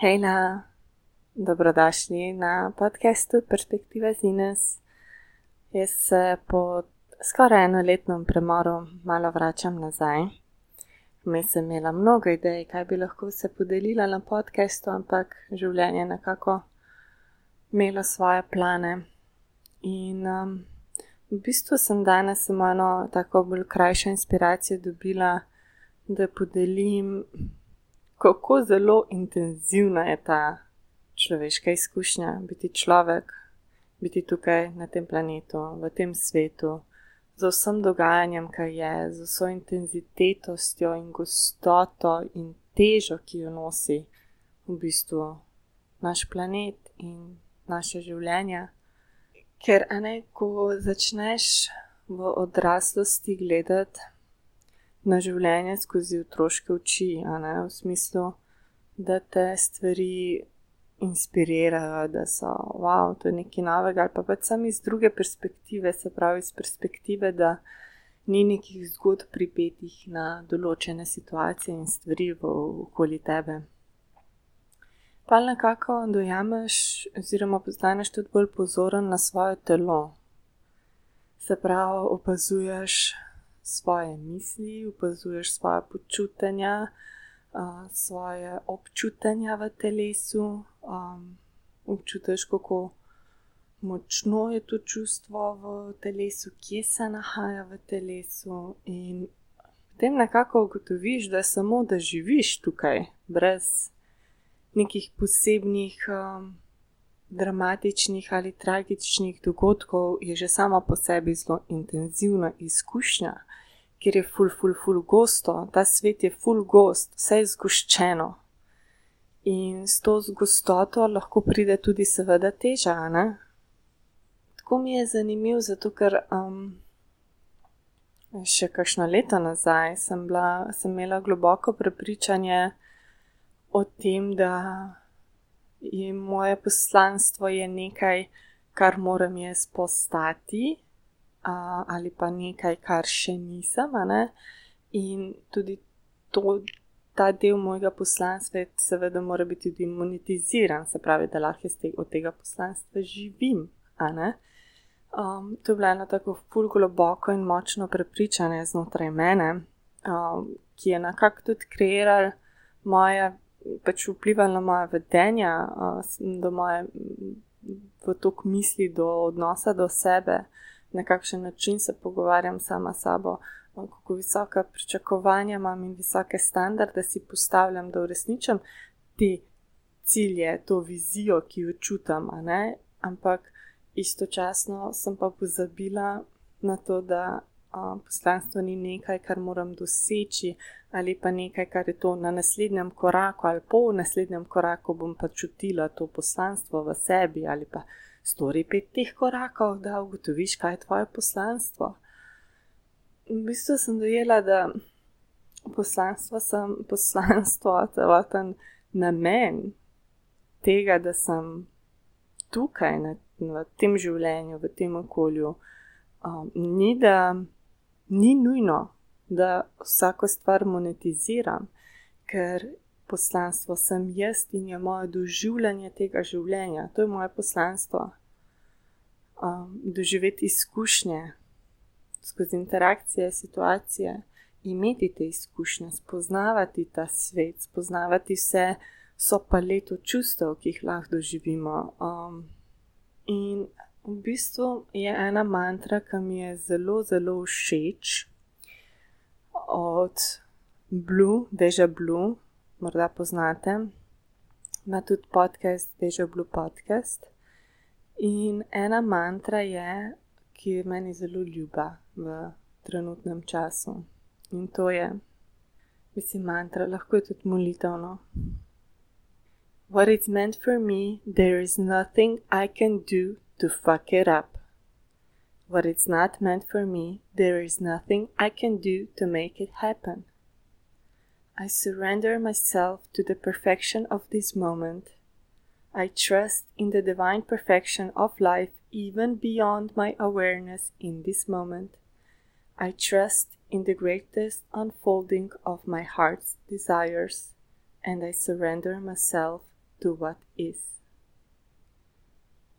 Hejla, dobrodošli na podkastu Perspektiva Zines. Jaz se po skoraj enoletnem premoru malo vračam nazaj. Vmes sem imela mnogo idej, kaj bi lahko se podelila na podkastu, ampak življenje nekako imelo svoje plane. In um, v bistvu sem danes samo eno tako bolj krajšo inspiracijo dobila, da podelim kako zelo intenzivna je ta človeška izkušnja, biti človek, biti tukaj na tem planetu, v tem svetu, z vsem dogajanjem, kar je, z vso intenzitetostjo in gostoto in težo, ki jo nosi v bistvu naš planet in naše življenje. Ker, ne, ko začneš v odraslosti gledati na življenje skozi otroške oči, ne, v smislu, da te stvari inspirirajo, da so, wow, to je nekaj novega, ali pa pač sam iz druge perspektive, se pravi iz perspektive, da ni nekih zgodb pripetih na določene situacije in stvari v okoli tebe. Pa nekako dojameš, oziroma postaneš tudi bolj pozoren na svoje telo. Se pravi, opazuješ svoje misli, opazuješ svoje počutanja, uh, svoje občutanja v telesu, um, občutiš, kako močno je to čustvo v telesu, kje se nahaja v telesu. In potem nekako ugotoviš, da samo da živiš tukaj, brez nekih posebnih. Um, Dramatičnih ali tragičnih dogodkov je že sama po sebi zelo intenzivna izkušnja, ker je ful, ful, ful gosto, ta svet je ful gost, vse je zgoščeno. In s to gostoto lahko pride tudi, seveda, teža. Ne? Tako mi je zanimivo, zato ker um, še kakšno leto nazaj sem, bila, sem imela globoko prepričanje o tem, da je moje poslanstvo je nekaj, kar moram jaz postati a, ali pa nekaj, kar še nisem. In tudi to, ta del mojega poslanstva, seveda, mora biti tudi monetiziran, se pravi, da lahko iz tega, tega poslanstva živim. Um, to je bilo eno tako fulgo globoko in močno prepričanje znotraj mene, um, ki je nekako tudi kreiral moje, pač vplival na moje vedenje, moje, v tok misli, do odnosa do sebe na kakšen način se pogovarjam sama s sabo, kako visoka pričakovanja imam in visoke standarde si postavljam, da uresničam te cilje, to vizijo, ki jo čutam, ampak istočasno sem pa pozabila na to, da a, poslanstvo ni nekaj, kar moram doseči, ali pa nekaj, kar je to na naslednjem koraku, ali po naslednjem koraku bom pa čutila to poslanstvo v sebi ali pa stori pet teh korakov, da ugotoviš, kaj je tvoje poslanstvo. V bistvu sem dojela, da poslanstvo sem poslanstvo, celoten namen tega, da sem tukaj na, v tem življenju, v tem okolju, um, ni da ni nujno, da vsako stvar monetiziram, ker poslanstvo sem jaz in je moje doživljanje tega življenja. To je moje poslanstvo. Um, doživeti izkušnje skozi interakcije, situacije, imeti te izkušnje, spoznavati ta svet, spoznavati vse so paleto čustev, ki jih lahko doživimo. Um, in v bistvu je ena mantra, ki mi je zelo, zelo všeč od Blue, Deja Blue morda poznate, ima tudi podcast, Deja Blue Podcast. In ena mantra je, ki je meni zelo ljuba v trenutnem času. In to je, mislim, mantra, lahko je tudi molitevno. What is meant for me, there is nothing I can do to fuck it up. What is not meant for me, there is nothing I can do to make it happen. I surrender myself to the perfection of this moment. I trust in the divine perfection of life even beyond my awareness in this moment. I trust in the greatest unfolding of my heart's desires, and I surrender myself to what is.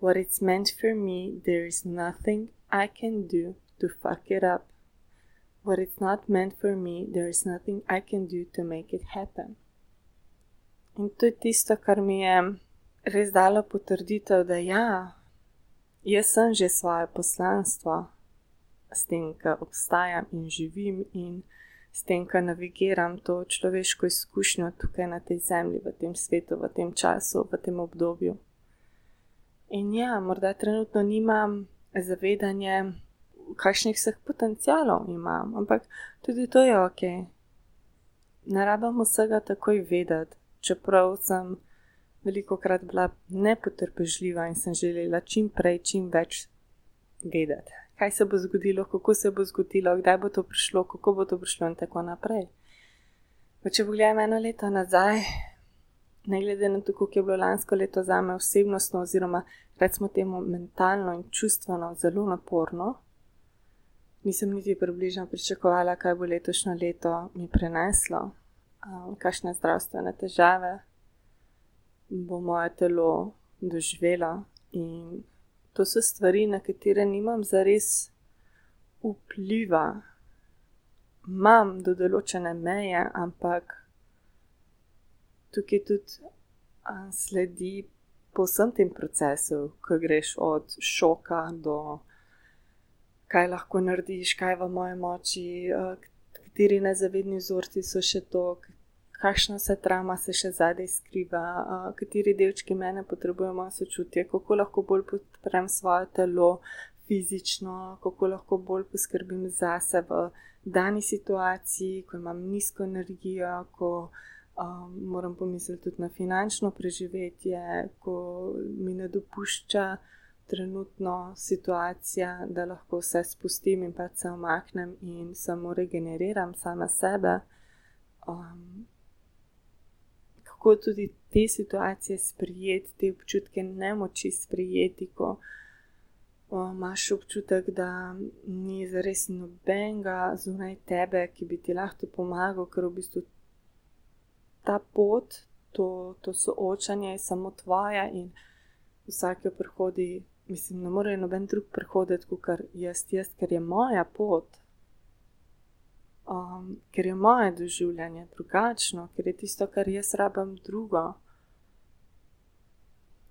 What it's meant for me, there is nothing I can do to fuck it up. What it's not meant for me, there is nothing I can do to make it happen. In to je tisto, kar mi je res dalo potrditev, da ja, jaz sem že svoje poslanstvo, s tem, da obstajam in živim, in s tem, da navigiram to človeško izkušnjo tukaj na tej zemlji, v tem svetu, v tem času, v tem obdobju. In ja, morda trenutno nimam zavedanja, kakšnih vseh potencialov imam, ampak tudi to je ok. Ne rabimo vsega takoj vedeti, čeprav sem veliko krat bila nepotrpežljiva in sem želela čim prej, čim več vedeti, kaj se bo zgodilo, kako se bo zgodilo, kdaj bo to prišlo, kako bo to prišlo in tako naprej. Pa če pogledam eno leto nazaj, ne glede na to, kako je bilo lansko leto za me osebnostno, oziroma recimo temu mentalno in čustveno zelo naporno, nisem niti približno pričakovala, kaj bo letošnje leto mi preneslo, um, kakšne zdravstvene težave bo moje telo doživelo. In to so stvari, na katere nimam zares vpliva. Imam do določene meje, ampak tukaj tudi sledi po vsem tem procesu, ko greš od šoka do kaj lahko narediš, kaj v moje moči, kateri nezavedni vzorci so še to, kakšna se trama se še zadaj skriva, kateri delčki mene potrebujejo moje sočutje, kako lahko bolj podprem svoje telo fizično, kako lahko bolj poskrbim zase v dani situaciji, ko imam nizko energijo, ko um, moram pomisliti tudi na finančno preživetje, ko mi ne dopušča trenutno situacija, da lahko vse spustim in pa se omaknem in samo regeneriram sama sebe. Um, kako tudi te situacije sprijeti, te občutke nemoči sprijeti, ko imaš občutek, da ni zares nobenega zunaj tebe, ki bi ti lahko pomagal, ker v bistvu ta pot, to, to soočanje je samo tvoja in vsak jo prehodi mislim, ne more noben drug prehoditi kot jaz, jaz, ker je moja pot, um, ker je moje doživljanje drugačno, ker je tisto, kar jaz rabim drugo.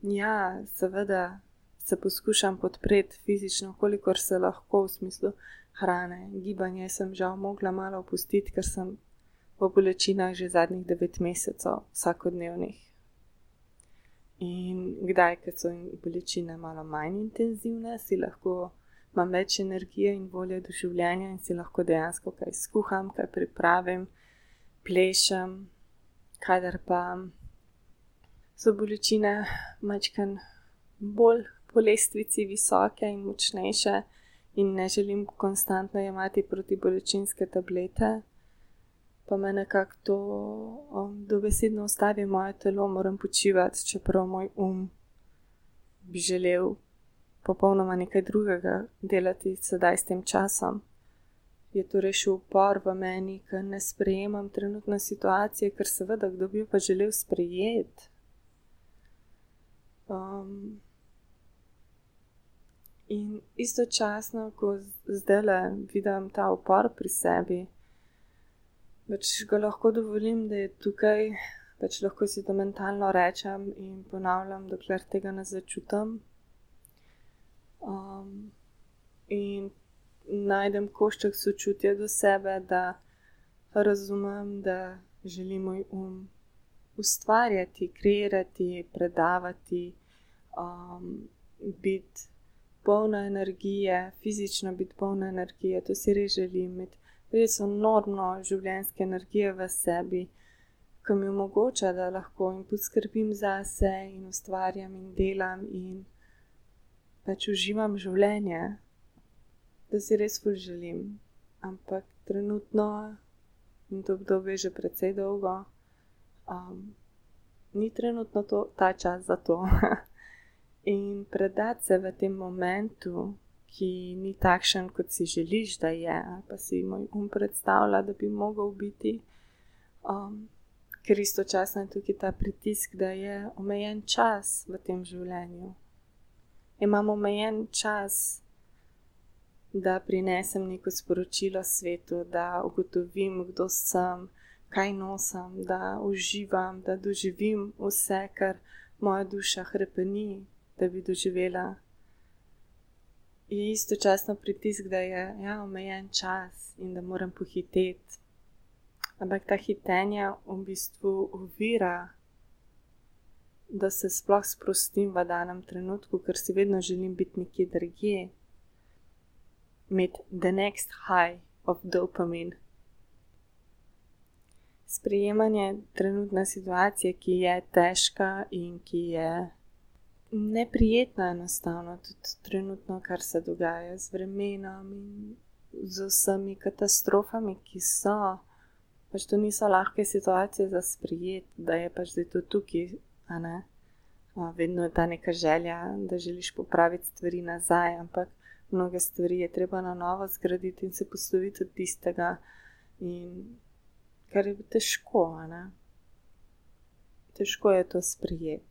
Ja, seveda se poskušam podpreti fizično, kolikor se lahko v smislu hrane. Gibanje sem žal mogla malo opustiti, ker sem v bolečinah že zadnjih devet mesecev, vsakodnevnih. In kdaj, ker so bolečine malo manj intenzivne, si lahko imam več energije in volje do življenja in si lahko dejansko kaj skuham, kaj pripravim, plešem, kadar pa so bolečine mačken bolj po lestvici visoke in močnejše in ne želim konstantno jemati protibolečinske tablete pa me nekako to um, dobesedno ustavi moje telo, moram počivati, čeprav moj um bi želel popolnoma nekaj drugega delati sedaj s tem časom. Je torej še upor v meni, ker ne sprejemam trenutne situacije, ker seveda kdo bi pa želel sprejeti. Um, in istočasno, ko zdaj le vidim ta upor pri sebi, Pač ga lahko dovolim, da je tukaj, pač lahko si to mentalno rečem in ponavljam, dokler tega ne začutim. Um, in najdem košček sočutja do sebe, da razumem, da želim moj um ustvarjati, kreirati, predavati, um, biti polna energije, fizično biti polna energije, to si res želim imeti res enormno življenjske energije v sebi, ki mi omogoča, da lahko in poskrbim za sebe in ustvarjam in delam in pač uživam življenje, da si res bolj želim. Ampak trenutno in to obdobje že precej dolgo, um, ni trenutno to, ta čas za to. in predati se v tem momentu, ki ni takšen, kot si želiš, da je, ali pa si moj um predstavlja, da bi mogel biti. Um, ker istočasno je tukaj ta pritisk, da je omejen čas v tem življenju. Imam omejen čas, da prinesem neko sporočilo svetu, da ugotovim, kdo sem, kaj nosim, da uživam, da doživim vse, kar moja duša hrepeni, da bi doživela. Je istočasno pritisk, da je ja, omejen čas in da moram pohiteti. Ampak ta hitenja v bistvu ovira, da se sploh sprostim v danem trenutku, ker si vedno želim biti nekje drugje. Med the next high of dopamine sprejemanje trenutne situacije, ki je težka in ki je neprijetna, enostavno tudi trenutno, kar se dogaja z vremenom in z vsemi katastrofami, ki so. Pač to niso lahke situacije za sprijet, da je pač zdaj to tukaj, a ne. A, vedno je ta neka želja, da želiš popraviti stvari nazaj, ampak mnoge stvari je treba na novo zgraditi in se posloviti od tistega. In kar je težko, ne? težko je to sprijeti.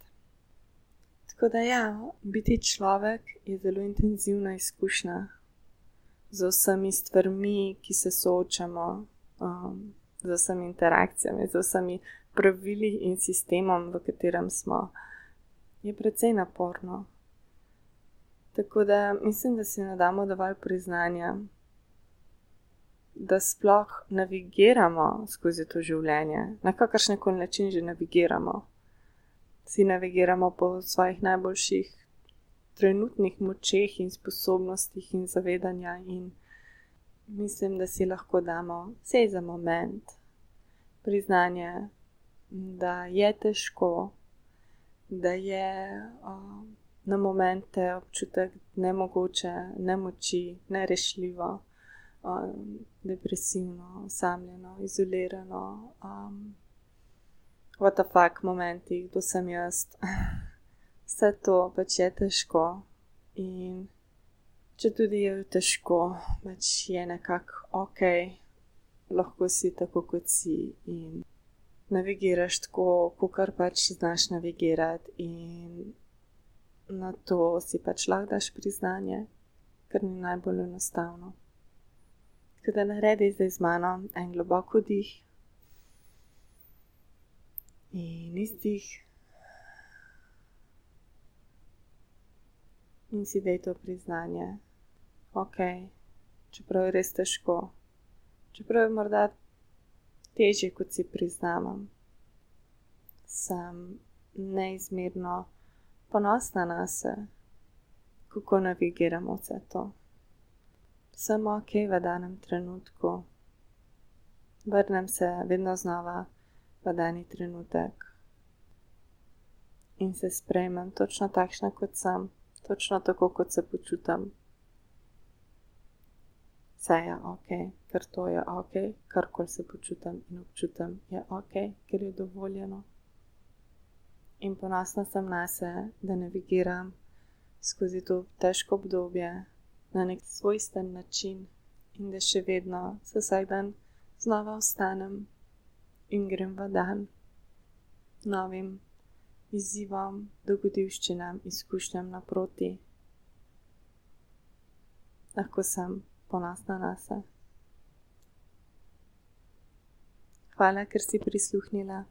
Tako da, ja, biti človek je zelo intenzivna izkušnja z vsemi stvarmi, ki se soočamo, um, z vsemi interakcijami, z vsemi pravili in sistemom, v katerem smo, je precej naporno. Tako da mislim, da si ne damo dovolj priznanja da sploh navigiramo skozi to življenje, na kakršen koli način že navigiramo. Si navigiramo po svojih najboljših trenutnih močeh in sposobnostih in zavedanja, in mislim, da si lahko damo vse za moment priznanje, da je težko, da je uh, na momente občutek nemogoče, nemoči, nerešljivo um, depresivno, osamljeno, izolirano, um, what the fuck, momenti, kdo sem jaz. Vse to pač je težko. In če tudi je težko, pač je nekako ok, lahko si tako, kot si. In navigiraš tako, kot pač znaš navigirati, in na to si pač lahko daš priznanje, ker ni najbolj enostavno. Tako da naredi zdaj z mano en globok vdih in izdih. In si dej to priznanje. Ok, čeprav je res težko, čeprav je morda težje, kot si priznavam, sem neizmerno ponosna na sebe, kako navigiramo vse to sem ok v danem trenutku. Vrnem se vedno znova v dani trenutek in se sprejmem točno takšna, kot sem, točno tako, kot se počutam. Vse je ok, ker to je ok, karkoli se počutam in občutam, je ok, ker je dovoljeno. In ponosna sem na sebe, da navigiram skozi to težko obdobje na nek svojsten način, in da še vedno vsak dan znova ostanem in grem v dan novim izzivom, dogodivščinam, izkušnjam naproti. Lahko sem ponosna na sebe. Hvala, ker si prisluhnila.